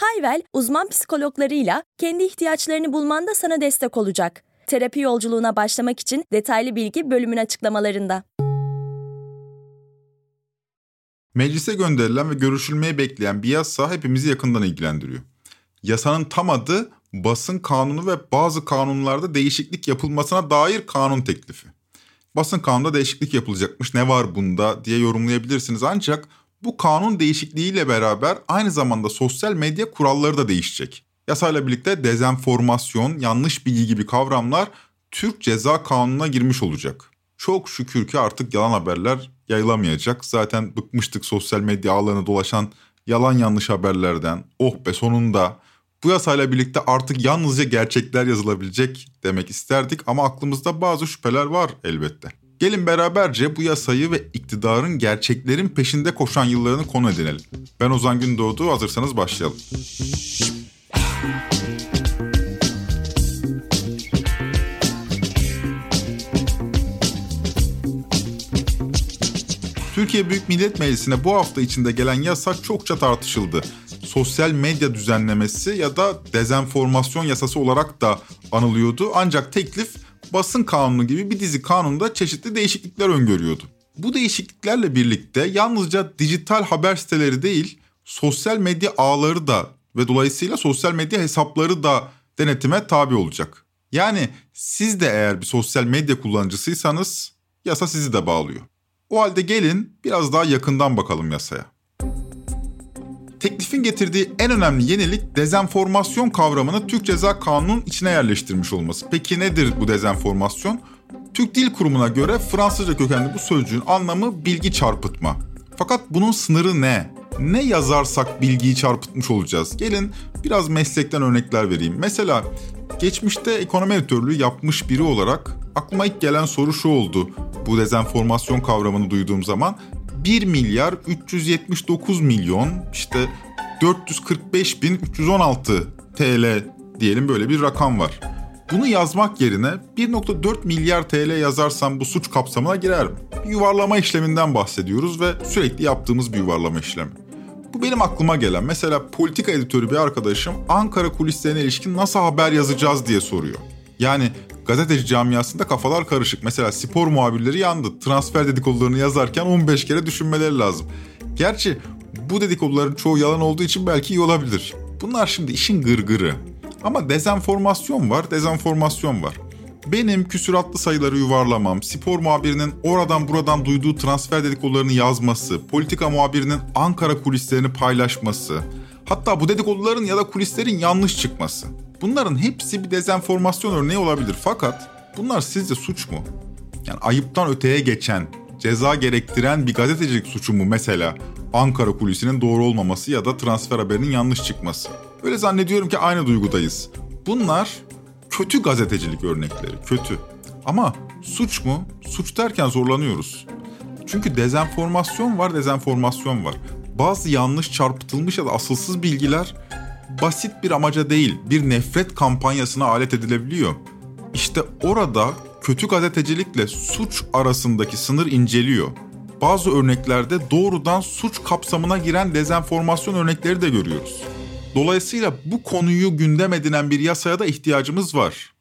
Hayvel, uzman psikologlarıyla kendi ihtiyaçlarını bulmanda sana destek olacak. Terapi yolculuğuna başlamak için detaylı bilgi bölümün açıklamalarında. Meclise gönderilen ve görüşülmeye bekleyen bir yasa hepimizi yakından ilgilendiriyor. Yasanın tam adı basın kanunu ve bazı kanunlarda değişiklik yapılmasına dair kanun teklifi. Basın kanunda değişiklik yapılacakmış ne var bunda diye yorumlayabilirsiniz ancak bu kanun değişikliğiyle beraber aynı zamanda sosyal medya kuralları da değişecek. Yasayla birlikte dezenformasyon, yanlış bilgi gibi kavramlar Türk Ceza Kanunu'na girmiş olacak. Çok şükür ki artık yalan haberler yayılamayacak. Zaten bıkmıştık sosyal medya ağlarına dolaşan yalan yanlış haberlerden. Oh be sonunda bu yasayla birlikte artık yalnızca gerçekler yazılabilecek demek isterdik ama aklımızda bazı şüpheler var elbette. Gelin beraberce bu yasayı ve iktidarın gerçeklerin peşinde koşan yıllarını konu edinelim. Ben Ozan Gündoğdu, hazırsanız başlayalım. Türkiye Büyük Millet Meclisi'ne bu hafta içinde gelen yasa çokça tartışıldı. Sosyal medya düzenlemesi ya da dezenformasyon yasası olarak da anılıyordu. Ancak teklif basın kanunu gibi bir dizi kanunda çeşitli değişiklikler öngörüyordu. Bu değişikliklerle birlikte yalnızca dijital haber siteleri değil, sosyal medya ağları da ve dolayısıyla sosyal medya hesapları da denetime tabi olacak. Yani siz de eğer bir sosyal medya kullanıcısıysanız yasa sizi de bağlıyor. O halde gelin biraz daha yakından bakalım yasaya. Teklifin getirdiği en önemli yenilik dezenformasyon kavramını Türk Ceza Kanunu'nun içine yerleştirmiş olması. Peki nedir bu dezenformasyon? Türk Dil Kurumu'na göre Fransızca kökenli bu sözcüğün anlamı bilgi çarpıtma. Fakat bunun sınırı ne? Ne yazarsak bilgiyi çarpıtmış olacağız? Gelin biraz meslekten örnekler vereyim. Mesela geçmişte ekonomi editörlüğü yapmış biri olarak aklıma ilk gelen soru şu oldu. Bu dezenformasyon kavramını duyduğum zaman 1 milyar 379 milyon işte 445 bin 316 TL diyelim böyle bir rakam var. Bunu yazmak yerine 1.4 milyar TL yazarsam bu suç kapsamına girer mi? Bir yuvarlama işleminden bahsediyoruz ve sürekli yaptığımız bir yuvarlama işlemi. Bu benim aklıma gelen mesela politika editörü bir arkadaşım Ankara kulislerine ilişkin nasıl haber yazacağız diye soruyor. Yani gazeteci camiasında kafalar karışık. Mesela spor muhabirleri yandı. Transfer dedikodularını yazarken 15 kere düşünmeleri lazım. Gerçi bu dedikoduların çoğu yalan olduğu için belki iyi olabilir. Bunlar şimdi işin gırgırı. Ama dezenformasyon var, dezenformasyon var. Benim küsuratlı sayıları yuvarlamam, spor muhabirinin oradan buradan duyduğu transfer dedikodularını yazması, politika muhabirinin Ankara kulislerini paylaşması, hatta bu dedikoduların ya da kulislerin yanlış çıkması. Bunların hepsi bir dezenformasyon örneği olabilir fakat bunlar sizce suç mu? Yani ayıptan öteye geçen, ceza gerektiren bir gazetecilik suçu mu mesela? Ankara kulisinin doğru olmaması ya da transfer haberinin yanlış çıkması. Öyle zannediyorum ki aynı duygudayız. Bunlar kötü gazetecilik örnekleri, kötü. Ama suç mu? Suç derken zorlanıyoruz. Çünkü dezenformasyon var, dezenformasyon var. Bazı yanlış çarpıtılmış ya da asılsız bilgiler basit bir amaca değil, bir nefret kampanyasına alet edilebiliyor. İşte orada kötü gazetecilikle suç arasındaki sınır inceliyor. Bazı örneklerde doğrudan suç kapsamına giren dezenformasyon örnekleri de görüyoruz. Dolayısıyla bu konuyu gündem edinen bir yasaya da ihtiyacımız var.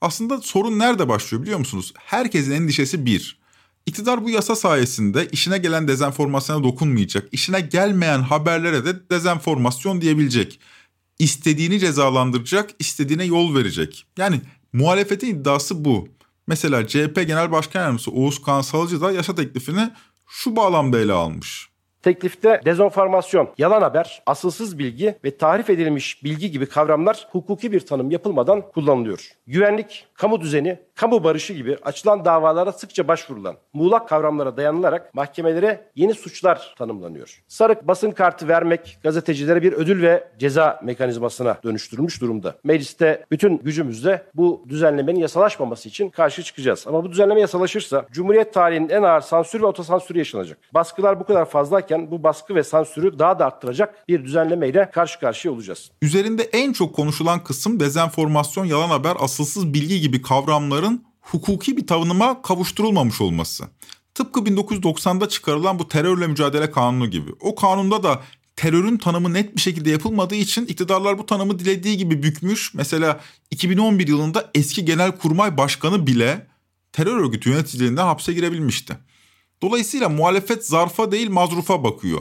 Aslında sorun nerede başlıyor biliyor musunuz? Herkesin endişesi bir. İktidar bu yasa sayesinde işine gelen dezenformasyona dokunmayacak, işine gelmeyen haberlere de dezenformasyon diyebilecek istediğini cezalandıracak, istediğine yol verecek. Yani muhalefetin iddiası bu. Mesela CHP Genel Başkan Yardımcısı Oğuz Kansalcı da yasa teklifini şu bağlamda ele almış. Teklifte dezenformasyon, yalan haber, asılsız bilgi ve tarif edilmiş bilgi gibi kavramlar hukuki bir tanım yapılmadan kullanılıyor. Güvenlik, kamu düzeni, kamu barışı gibi açılan davalara sıkça başvurulan muğlak kavramlara dayanılarak mahkemelere yeni suçlar tanımlanıyor. Sarık basın kartı vermek gazetecilere bir ödül ve ceza mekanizmasına dönüştürülmüş durumda. Mecliste bütün gücümüzle bu düzenlemenin yasalaşmaması için karşı çıkacağız. Ama bu düzenleme yasalaşırsa Cumhuriyet tarihinin en ağır sansür ve otosansürü yaşanacak. Baskılar bu kadar fazlayken bu baskı ve sansürü daha da arttıracak bir düzenlemeyle karşı karşıya olacağız. Üzerinde en çok konuşulan kısım dezenformasyon, yalan haber, asılsız bilgi gibi kavramların hukuki bir tanıma kavuşturulmamış olması. Tıpkı 1990'da çıkarılan bu terörle mücadele kanunu gibi. O kanunda da terörün tanımı net bir şekilde yapılmadığı için iktidarlar bu tanımı dilediği gibi bükmüş. Mesela 2011 yılında eski Genelkurmay Başkanı bile terör örgütü yöneticiliğinden hapse girebilmişti. Dolayısıyla muhalefet zarfa değil mazrufa bakıyor.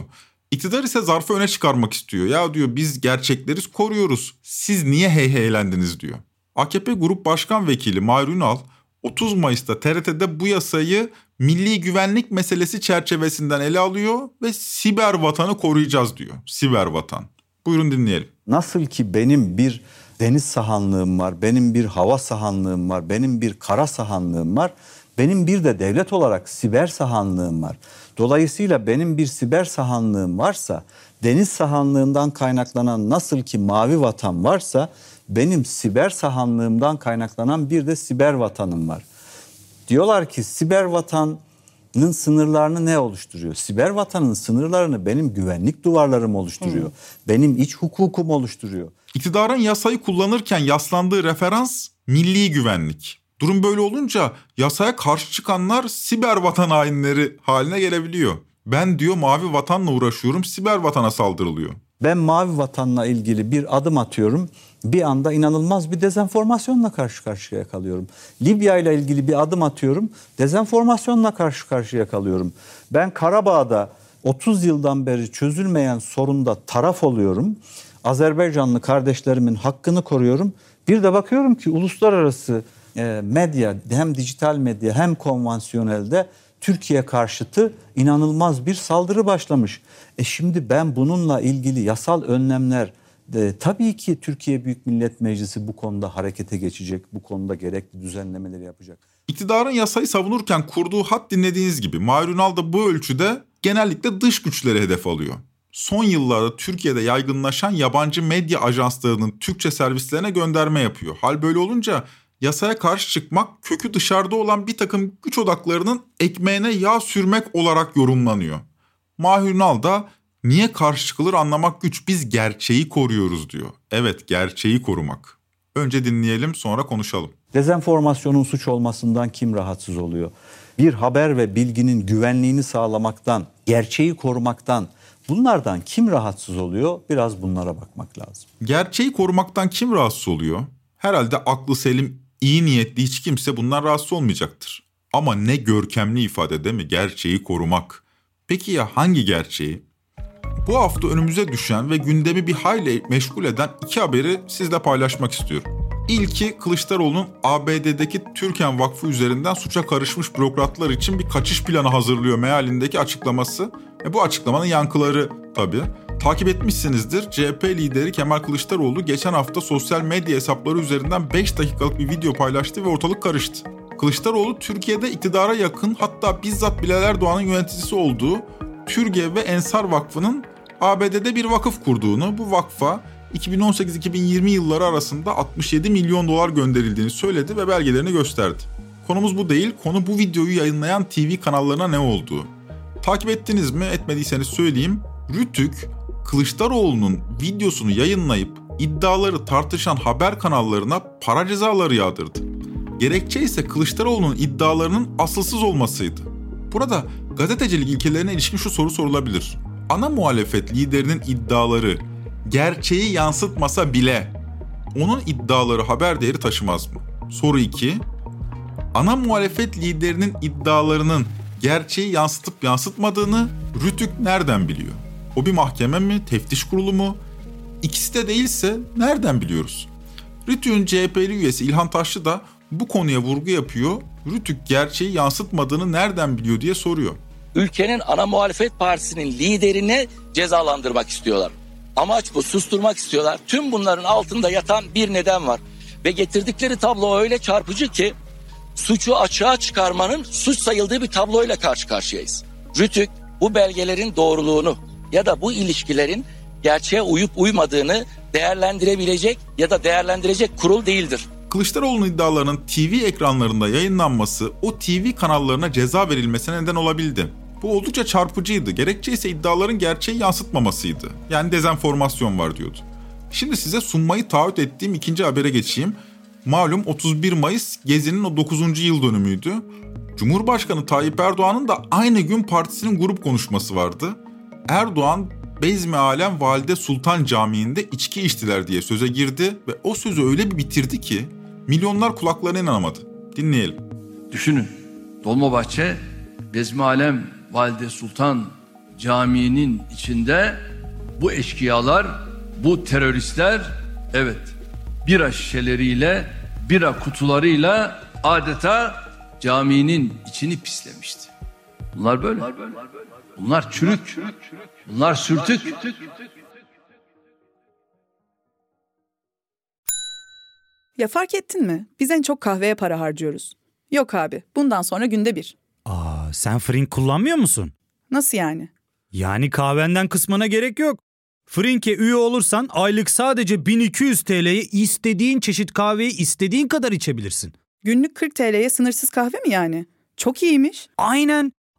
İktidar ise zarfı öne çıkarmak istiyor. Ya diyor biz gerçekleri koruyoruz. Siz niye hey heylendiniz diyor. AKP Grup Başkan Vekili Mahir Ünal 30 Mayıs'ta TRT'de bu yasayı milli güvenlik meselesi çerçevesinden ele alıyor ve siber vatanı koruyacağız diyor. Siber vatan. Buyurun dinleyelim. Nasıl ki benim bir deniz sahanlığım var, benim bir hava sahanlığım var, benim bir kara sahanlığım var. Benim bir de devlet olarak siber sahanlığım var. Dolayısıyla benim bir siber sahanlığım varsa, deniz sahanlığından kaynaklanan nasıl ki mavi vatan varsa, benim siber sahanlığımdan kaynaklanan bir de siber vatanım var. Diyorlar ki siber vatanın sınırlarını ne oluşturuyor? Siber vatanın sınırlarını benim güvenlik duvarlarım oluşturuyor. Hı. Benim iç hukukum oluşturuyor. İktidarın yasayı kullanırken yaslandığı referans milli güvenlik. Durum böyle olunca yasaya karşı çıkanlar siber vatan hainleri haline gelebiliyor. Ben diyor mavi vatanla uğraşıyorum, siber vatana saldırılıyor. Ben mavi vatanla ilgili bir adım atıyorum. Bir anda inanılmaz bir dezenformasyonla karşı karşıya kalıyorum. Libya ile ilgili bir adım atıyorum. Dezenformasyonla karşı karşıya kalıyorum. Ben Karabağ'da 30 yıldan beri çözülmeyen sorunda taraf oluyorum. Azerbaycanlı kardeşlerimin hakkını koruyorum. Bir de bakıyorum ki uluslararası medya hem dijital medya hem konvansiyonelde Türkiye karşıtı inanılmaz bir saldırı başlamış. E şimdi ben bununla ilgili yasal önlemler de, tabii ki Türkiye Büyük Millet Meclisi bu konuda harekete geçecek, bu konuda gerekli düzenlemeleri yapacak. İktidarın yasayı savunurken kurduğu hat dinlediğiniz gibi Mahir da bu ölçüde genellikle dış güçleri hedef alıyor. Son yıllarda Türkiye'de yaygınlaşan yabancı medya ajanslarının Türkçe servislerine gönderme yapıyor. Hal böyle olunca yasaya karşı çıkmak kökü dışarıda olan bir takım güç odaklarının ekmeğine yağ sürmek olarak yorumlanıyor. Mahir Nal da niye karşı çıkılır anlamak güç biz gerçeği koruyoruz diyor. Evet gerçeği korumak. Önce dinleyelim sonra konuşalım. Dezenformasyonun suç olmasından kim rahatsız oluyor? Bir haber ve bilginin güvenliğini sağlamaktan, gerçeği korumaktan, bunlardan kim rahatsız oluyor? Biraz bunlara bakmak lazım. Gerçeği korumaktan kim rahatsız oluyor? Herhalde aklı selim iyi niyetli hiç kimse bundan rahatsız olmayacaktır. Ama ne görkemli ifade değil mi? Gerçeği korumak. Peki ya hangi gerçeği? Bu hafta önümüze düşen ve gündemi bir hayli meşgul eden iki haberi sizle paylaşmak istiyorum. İlki Kılıçdaroğlu'nun ABD'deki Türken Vakfı üzerinden suça karışmış bürokratlar için bir kaçış planı hazırlıyor mealindeki açıklaması. E bu açıklamanın yankıları tabii. Takip etmişsinizdir. CHP lideri Kemal Kılıçdaroğlu geçen hafta sosyal medya hesapları üzerinden 5 dakikalık bir video paylaştı ve ortalık karıştı. Kılıçdaroğlu Türkiye'de iktidara yakın hatta bizzat Bilal Erdoğan'ın yöneticisi olduğu Türgev ve Ensar Vakfı'nın ABD'de bir vakıf kurduğunu, bu vakfa 2018-2020 yılları arasında 67 milyon dolar gönderildiğini söyledi ve belgelerini gösterdi. Konumuz bu değil, konu bu videoyu yayınlayan TV kanallarına ne olduğu. Takip ettiniz mi? Etmediyseniz söyleyeyim. Rütük Kılıçdaroğlu'nun videosunu yayınlayıp iddiaları tartışan haber kanallarına para cezaları yağdırdı. Gerekçe ise Kılıçdaroğlu'nun iddialarının asılsız olmasıydı. Burada gazetecilik ilkelerine ilişkin şu soru sorulabilir. Ana muhalefet liderinin iddiaları gerçeği yansıtmasa bile onun iddiaları haber değeri taşımaz mı? Soru 2. Ana muhalefet liderinin iddialarının gerçeği yansıtıp yansıtmadığını Rütük nereden biliyor? O bir mahkeme mi, teftiş kurulu mu? İkisi de değilse nereden biliyoruz? Rütük'ün CHP'li üyesi İlhan Taşlı da bu konuya vurgu yapıyor. Rütük gerçeği yansıtmadığını nereden biliyor diye soruyor. Ülkenin ana muhalefet partisinin liderini cezalandırmak istiyorlar. Amaç bu susturmak istiyorlar. Tüm bunların altında yatan bir neden var. ve getirdikleri tablo öyle çarpıcı ki suçu açığa çıkarmanın suç sayıldığı bir tabloyla karşı karşıyayız. Rütük bu belgelerin doğruluğunu ya da bu ilişkilerin gerçeğe uyup uymadığını değerlendirebilecek ya da değerlendirecek kurul değildir. Kılıçdaroğlu'nun iddialarının TV ekranlarında yayınlanması o TV kanallarına ceza verilmesine neden olabildi. Bu oldukça çarpıcıydı. Gerekçe ise iddiaların gerçeği yansıtmamasıydı. Yani dezenformasyon var diyordu. Şimdi size sunmayı taahhüt ettiğim ikinci habere geçeyim. Malum 31 Mayıs Gezi'nin o 9. yıl dönümüydü. Cumhurbaşkanı Tayyip Erdoğan'ın da aynı gün partisinin grup konuşması vardı. Erdoğan Bezmi Alem Valide Sultan Camii'nde içki içtiler diye söze girdi ve o sözü öyle bir bitirdi ki milyonlar kulaklarına inanamadı. Dinleyelim. Düşünün Dolmabahçe Bezmi Alem Valide Sultan Camii'nin içinde bu eşkıyalar, bu teröristler evet bira şişeleriyle, bira kutularıyla adeta caminin içini pislemişti. Bunlar böyle. Bunlar çürük. Bunlar sürtük. Ya fark ettin mi? Biz en çok kahveye para harcıyoruz. Yok abi, bundan sonra günde bir. Aa, sen Frink kullanmıyor musun? Nasıl yani? Yani kahvenden kısmına gerek yok. Frink'e üye olursan aylık sadece 1200 TL'ye istediğin çeşit kahveyi istediğin kadar içebilirsin. Günlük 40 TL'ye sınırsız kahve mi yani? Çok iyiymiş. Aynen.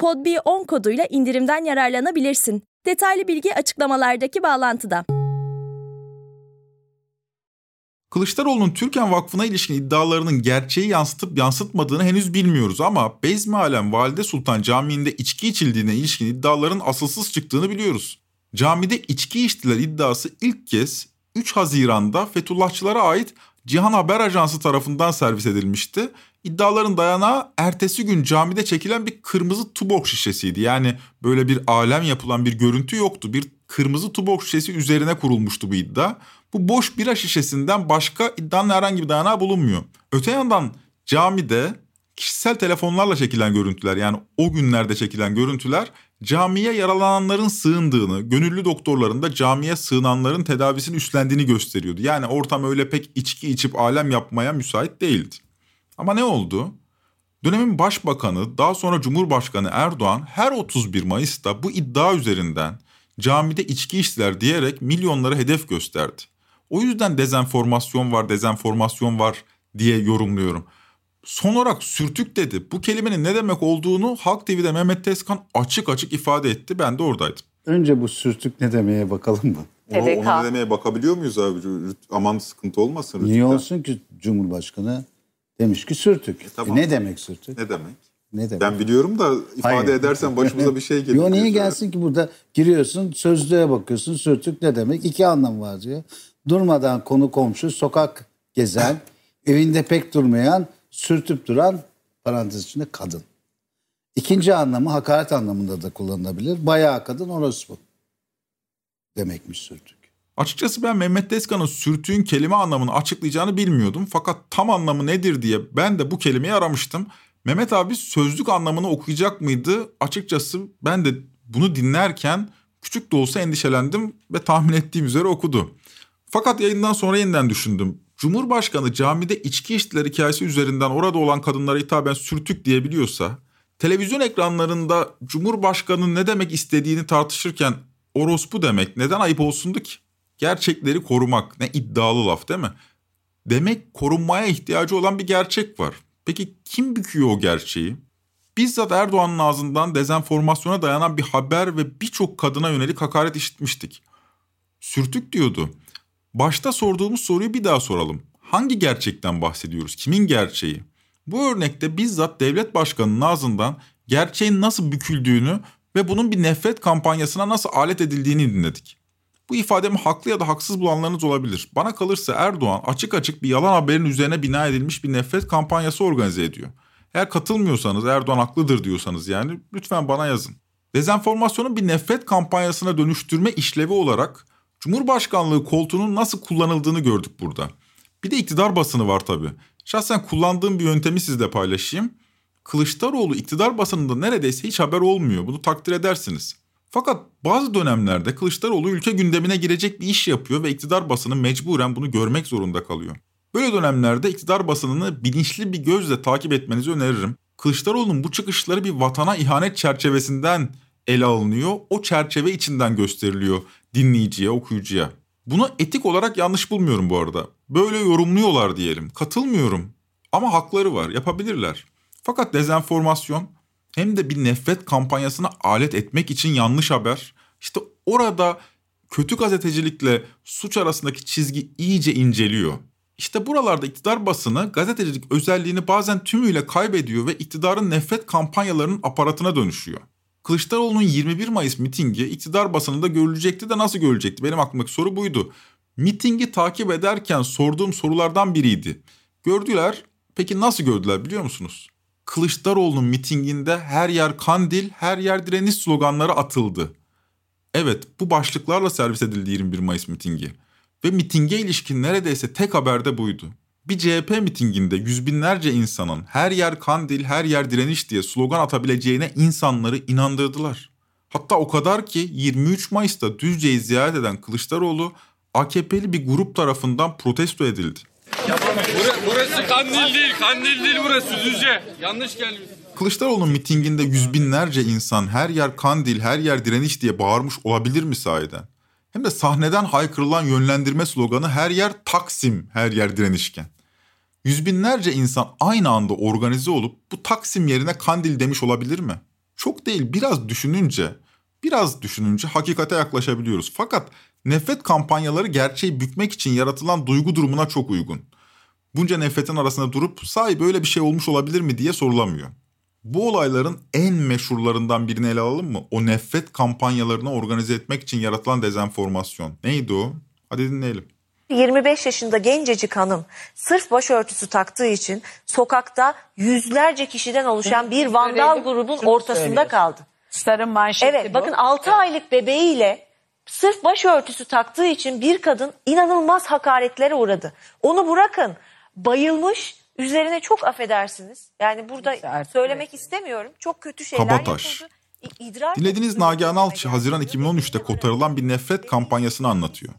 podb10 koduyla indirimden yararlanabilirsin. Detaylı bilgi açıklamalardaki bağlantıda. Kılıçdaroğlu'nun Türkan Vakfı'na ilişkin iddialarının gerçeği yansıtıp yansıtmadığını henüz bilmiyoruz ama Bezmi Alem Valide Sultan Camii'nde içki içildiğine ilişkin iddiaların asılsız çıktığını biliyoruz. Camide içki içtiler iddiası ilk kez 3 Haziran'da Fethullahçılara ait Cihan Haber Ajansı tarafından servis edilmişti. İddiaların dayanağı ertesi gün camide çekilen bir kırmızı tubok şişesiydi. Yani böyle bir alem yapılan bir görüntü yoktu. Bir kırmızı tubok şişesi üzerine kurulmuştu bu iddia. Bu boş bira şişesinden başka iddianın herhangi bir dayanağı bulunmuyor. Öte yandan camide kişisel telefonlarla çekilen görüntüler yani o günlerde çekilen görüntüler camiye yaralananların sığındığını, gönüllü doktorların da camiye sığınanların tedavisini üstlendiğini gösteriyordu. Yani ortam öyle pek içki içip alem yapmaya müsait değildi. Ama ne oldu? Dönemin başbakanı daha sonra Cumhurbaşkanı Erdoğan her 31 Mayıs'ta bu iddia üzerinden camide içki içtiler diyerek milyonlara hedef gösterdi. O yüzden dezenformasyon var, dezenformasyon var diye yorumluyorum. Son olarak sürtük dedi. Bu kelimenin ne demek olduğunu Halk TV'de Mehmet Tezkan açık açık ifade etti. Ben de oradaydım. Önce bu sürtük ne demeye bakalım mı? Ona, ona ne demeye bakabiliyor muyuz abi? Aman sıkıntı olmasın. Niye Rütük'ten. olsun ki Cumhurbaşkanı demiş ki sürtük. E tamam. ne demek sürtük? Ne demek? Ne demek? Ben biliyorum da ifade Hayır. edersen başımıza bir şey gelir. Yo niye gelsin ki burada giriyorsun sözlüğe bakıyorsun sürtük ne demek? İki anlam var diyor. Durmadan konu komşu sokak gezen evinde pek durmayan sürtüp duran parantez içinde kadın. İkinci anlamı hakaret anlamında da kullanılabilir. Bayağı kadın orospu demekmiş sürtük. Açıkçası ben Mehmet Tezkan'ın sürtüğün kelime anlamını açıklayacağını bilmiyordum. Fakat tam anlamı nedir diye ben de bu kelimeyi aramıştım. Mehmet abi sözlük anlamını okuyacak mıydı? Açıkçası ben de bunu dinlerken küçük de olsa endişelendim ve tahmin ettiğim üzere okudu. Fakat yayından sonra yeniden düşündüm. Cumhurbaşkanı camide içki içtiler hikayesi üzerinden orada olan kadınlara hitaben sürtük diyebiliyorsa, televizyon ekranlarında Cumhurbaşkanı ne demek istediğini tartışırken orospu demek neden ayıp olsundu ki? Gerçekleri korumak ne iddialı laf değil mi? Demek korunmaya ihtiyacı olan bir gerçek var. Peki kim büküyor o gerçeği? Bizzat Erdoğan'ın ağzından dezenformasyona dayanan bir haber ve birçok kadına yönelik hakaret işitmiştik. Sürtük diyordu. Başta sorduğumuz soruyu bir daha soralım. Hangi gerçekten bahsediyoruz? Kimin gerçeği? Bu örnekte bizzat devlet başkanının ağzından gerçeğin nasıl büküldüğünü ve bunun bir nefret kampanyasına nasıl alet edildiğini dinledik. Bu ifademi haklı ya da haksız bulanlarınız olabilir. Bana kalırsa Erdoğan açık açık bir yalan haberin üzerine bina edilmiş bir nefret kampanyası organize ediyor. Eğer katılmıyorsanız Erdoğan haklıdır diyorsanız yani lütfen bana yazın. Dezenformasyonu bir nefret kampanyasına dönüştürme işlevi olarak Cumhurbaşkanlığı koltuğunun nasıl kullanıldığını gördük burada. Bir de iktidar basını var tabii. Şahsen kullandığım bir yöntemi sizle paylaşayım. Kılıçdaroğlu iktidar basınında neredeyse hiç haber olmuyor. Bunu takdir edersiniz. Fakat bazı dönemlerde Kılıçdaroğlu ülke gündemine girecek bir iş yapıyor ve iktidar basını mecburen bunu görmek zorunda kalıyor. Böyle dönemlerde iktidar basınını bilinçli bir gözle takip etmenizi öneririm. Kılıçdaroğlu'nun bu çıkışları bir vatana ihanet çerçevesinden ele alınıyor. O çerçeve içinden gösteriliyor dinleyiciye, okuyucuya. Bunu etik olarak yanlış bulmuyorum bu arada. Böyle yorumluyorlar diyelim. Katılmıyorum. Ama hakları var, yapabilirler. Fakat dezenformasyon hem de bir nefret kampanyasına alet etmek için yanlış haber. İşte orada kötü gazetecilikle suç arasındaki çizgi iyice inceliyor. İşte buralarda iktidar basını gazetecilik özelliğini bazen tümüyle kaybediyor ve iktidarın nefret kampanyalarının aparatına dönüşüyor. Kılıçdaroğlu'nun 21 Mayıs mitingi iktidar basınında görülecekti de nasıl görülecekti? Benim aklımdaki soru buydu. Mitingi takip ederken sorduğum sorulardan biriydi. Gördüler. Peki nasıl gördüler biliyor musunuz? Kılıçdaroğlu'nun mitinginde her yer kandil, her yer direniş sloganları atıldı. Evet, bu başlıklarla servis edildi 21 Mayıs mitingi. Ve mitinge ilişkin neredeyse tek haberde buydu. Bir CHP mitinginde yüz binlerce insanın her yer kandil, her yer direniş diye slogan atabileceğine insanları inandırdılar. Hatta o kadar ki 23 Mayıs'ta Düzce'yi ziyaret eden Kılıçdaroğlu AKP'li bir grup tarafından protesto edildi. Burası Kandil değil, Kandil değil burası Düzce. Yanlış gelmiş. Kılıçdaroğlu'nun mitinginde yüz binlerce insan her yer kandil, her yer direniş diye bağırmış olabilir mi sahiden? Hem de sahneden haykırılan yönlendirme sloganı her yer Taksim, her yer direnişken. Yüz binlerce insan aynı anda organize olup bu Taksim yerine Kandil demiş olabilir mi? Çok değil biraz düşününce, biraz düşününce hakikate yaklaşabiliyoruz. Fakat nefret kampanyaları gerçeği bükmek için yaratılan duygu durumuna çok uygun. Bunca nefretin arasında durup sahi böyle bir şey olmuş olabilir mi diye sorulamıyor. Bu olayların en meşhurlarından birini ele alalım mı? O nefret kampanyalarını organize etmek için yaratılan dezenformasyon. Neydi o? Hadi dinleyelim. 25 yaşında gencecik hanım sırf başörtüsü taktığı için sokakta yüzlerce kişiden oluşan bir vandal grubun ortasında kaldı. Sarı manşetli Evet bu. bakın 6 aylık bebeğiyle sırf başörtüsü taktığı için bir kadın inanılmaz hakaretlere uğradı. Onu bırakın bayılmış üzerine çok affedersiniz. Yani burada Artık söylemek evet. istemiyorum. Çok kötü şeyler Kabataş. yapıldı. İdrar Dinlediğiniz topluluğu Nagihan Alçı. Haziran 2013'te kotarılan bir nefret kampanyasını anlatıyor.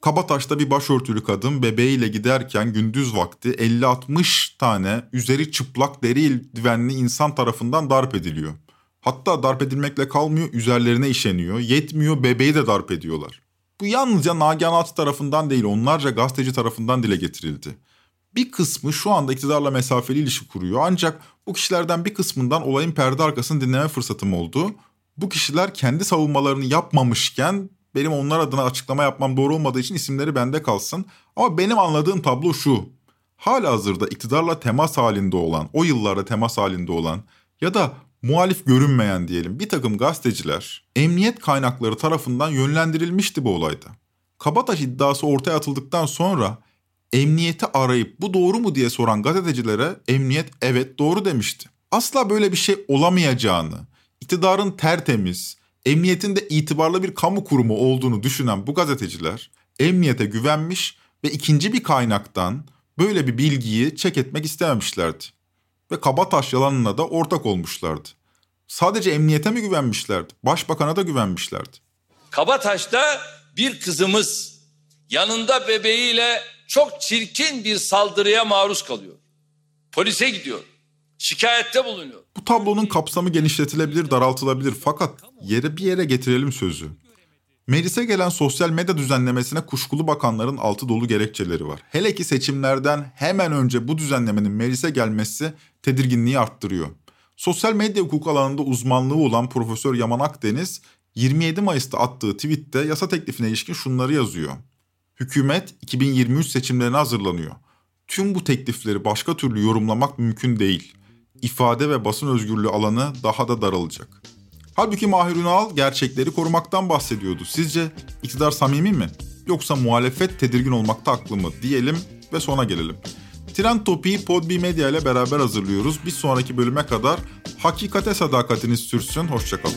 Kabataş'ta bir başörtülü kadın bebeğiyle giderken gündüz vakti 50-60 tane üzeri çıplak deri eldivenli insan tarafından darp ediliyor. Hatta darp edilmekle kalmıyor üzerlerine işeniyor. Yetmiyor bebeği de darp ediyorlar. Bu yalnızca Nagihan Alçı tarafından değil onlarca gazeteci tarafından dile getirildi. Bir kısmı şu anda iktidarla mesafeli ilişki kuruyor ancak bu kişilerden bir kısmından olayın perde arkasını dinleme fırsatım oldu. Bu kişiler kendi savunmalarını yapmamışken benim onlar adına açıklama yapmam doğru olmadığı için isimleri bende kalsın. Ama benim anladığım tablo şu. Hala hazırda iktidarla temas halinde olan, o yıllarda temas halinde olan ya da muhalif görünmeyen diyelim bir takım gazeteciler emniyet kaynakları tarafından yönlendirilmişti bu olayda. Kabataş iddiası ortaya atıldıktan sonra emniyeti arayıp bu doğru mu diye soran gazetecilere emniyet evet doğru demişti. Asla böyle bir şey olamayacağını, iktidarın tertemiz, emniyetin de itibarlı bir kamu kurumu olduğunu düşünen bu gazeteciler emniyete güvenmiş ve ikinci bir kaynaktan böyle bir bilgiyi çek etmek istememişlerdi. Ve Kabataş yalanına da ortak olmuşlardı. Sadece emniyete mi güvenmişlerdi? Başbakana da güvenmişlerdi. Kabataş'ta bir kızımız yanında bebeğiyle çok çirkin bir saldırıya maruz kalıyor. Polise gidiyor. Şikayette bulunuyor. Bu tablonun kapsamı genişletilebilir, daraltılabilir fakat yere bir yere getirelim sözü. Meclise gelen sosyal medya düzenlemesine kuşkulu bakanların altı dolu gerekçeleri var. Hele ki seçimlerden hemen önce bu düzenlemenin meclise gelmesi tedirginliği arttırıyor. Sosyal medya hukuk alanında uzmanlığı olan Profesör Yaman Akdeniz 27 Mayıs'ta attığı tweette yasa teklifine ilişkin şunları yazıyor. Hükümet 2023 seçimlerine hazırlanıyor. Tüm bu teklifleri başka türlü yorumlamak mümkün değil. İfade ve basın özgürlüğü alanı daha da daralacak. Halbuki Mahir Ünal gerçekleri korumaktan bahsediyordu. Sizce iktidar samimi mi? Yoksa muhalefet tedirgin olmakta haklı mı? Diyelim ve sona gelelim. Trend Topi'yi Podbi Medya ile beraber hazırlıyoruz. Bir sonraki bölüme kadar hakikate sadakatiniz sürsün. Hoşçakalın.